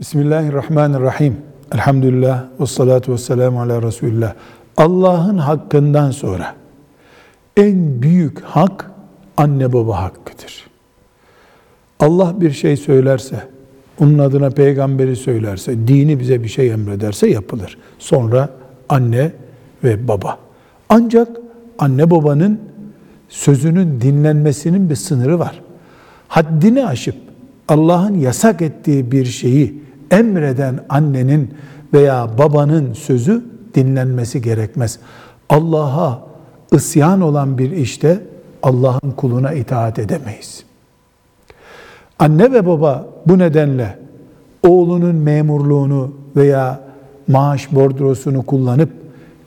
Bismillahirrahmanirrahim. Elhamdülillah ve salatu ve selamu ala Resulullah. Allah'ın hakkından sonra en büyük hak anne baba hakkıdır. Allah bir şey söylerse, onun adına peygamberi söylerse, dini bize bir şey emrederse yapılır. Sonra anne ve baba. Ancak anne babanın sözünün dinlenmesinin bir sınırı var. Haddini aşıp Allah'ın yasak ettiği bir şeyi emreden annenin veya babanın sözü dinlenmesi gerekmez. Allah'a isyan olan bir işte Allah'ın kuluna itaat edemeyiz. Anne ve baba bu nedenle oğlunun memurluğunu veya maaş bordrosunu kullanıp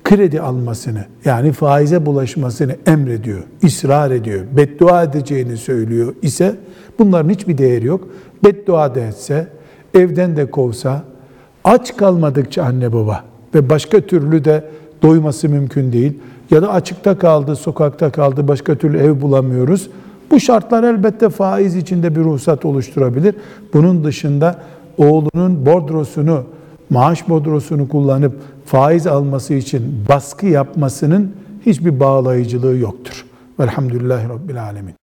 kredi almasını yani faize bulaşmasını emrediyor, ısrar ediyor, beddua edeceğini söylüyor ise bunların hiçbir değeri yok. Beddua da etse, evden de kovsa, aç kalmadıkça anne baba ve başka türlü de doyması mümkün değil ya da açıkta kaldı, sokakta kaldı, başka türlü ev bulamıyoruz. Bu şartlar elbette faiz içinde bir ruhsat oluşturabilir. Bunun dışında oğlunun bordrosunu, maaş bordrosunu kullanıp faiz alması için baskı yapmasının hiçbir bağlayıcılığı yoktur. Velhamdülillahi Rabbil Alemin.